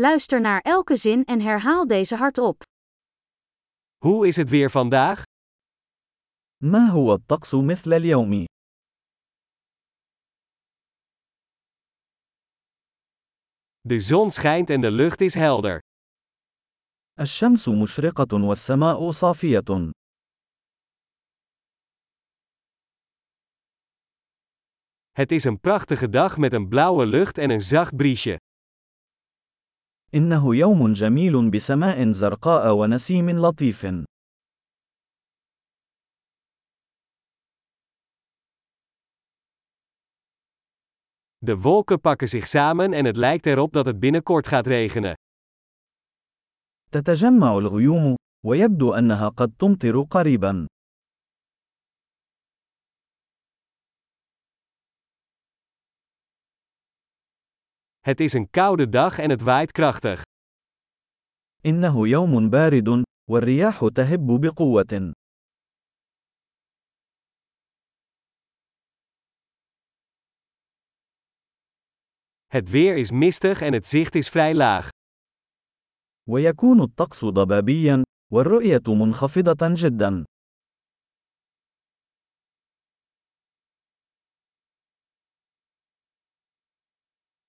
Luister naar elke zin en herhaal deze hardop. Hoe is het weer vandaag? ما هو الطقس مثل اليوم؟ De zon schijnt en de lucht is helder. الشمس مشرقة والسماء صافية. Het is een prachtige dag met een blauwe lucht en een zacht briesje. إنه يوم جميل بسماء زرقاء ونسيم لطيف. De wolken pakken zich samen en het lijkt erop dat het binnenkort gaat regenen. تتجمع الغيوم، ويبدو أنها قد تمطر قريبا. Het is een koude dag en het waait krachtig. إنه يوم بارد، والرياح تهب بقوة. Het weer is mistig en het zicht is vrij laag. ويكون الطقس ضبابيا، والرؤية منخفضة جدا.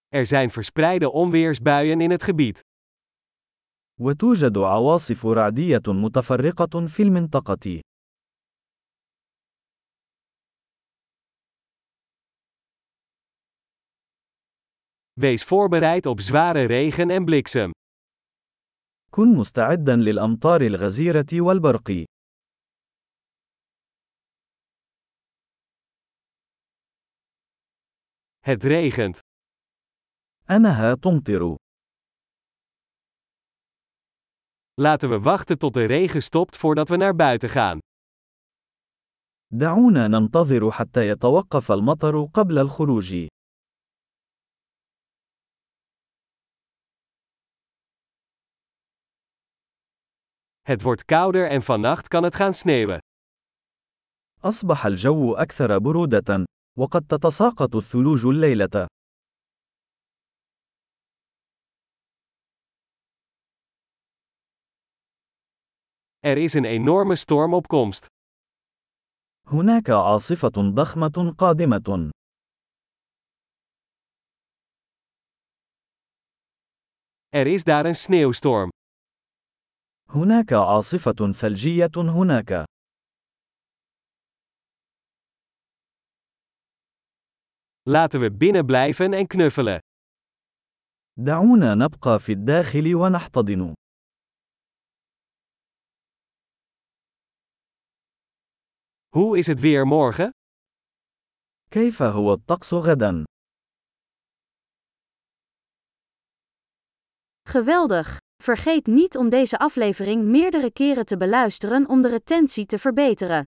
Er zijn verspreide onweersbuien in het gebied. وتوجد عواصف رعدية متفرقة في المنطقة. Wees voorbereid op zware regen en bliksem. كن مستعدا للأمطار الغزيرة والبرق. Het regent. أنها تمطر. Laten we wachten tot de regen stopt voordat we naar buiten gaan. دعونا ننتظر حتى يتوقف المطر قبل الخروج. Het wordt kouder en vannacht kan het gaan sneeuwen. أصبح الجو أكثر برودة، وقد تتساقط الثلوج الليلة. Er is een enorme storm op komst. هناك عاصفة ضخمة قادمة. Er is daar een sneeuwstorm. هناك عاصفة ثلجية هناك. Laten we binnen blijven en knuffelen. دعونا نبقى في الداخل ونحتضن. Hoe is het weer morgen? كيف هو الطقس غدا؟ Geweldig! Vergeet niet om deze aflevering meerdere keren te beluisteren om de retentie te verbeteren.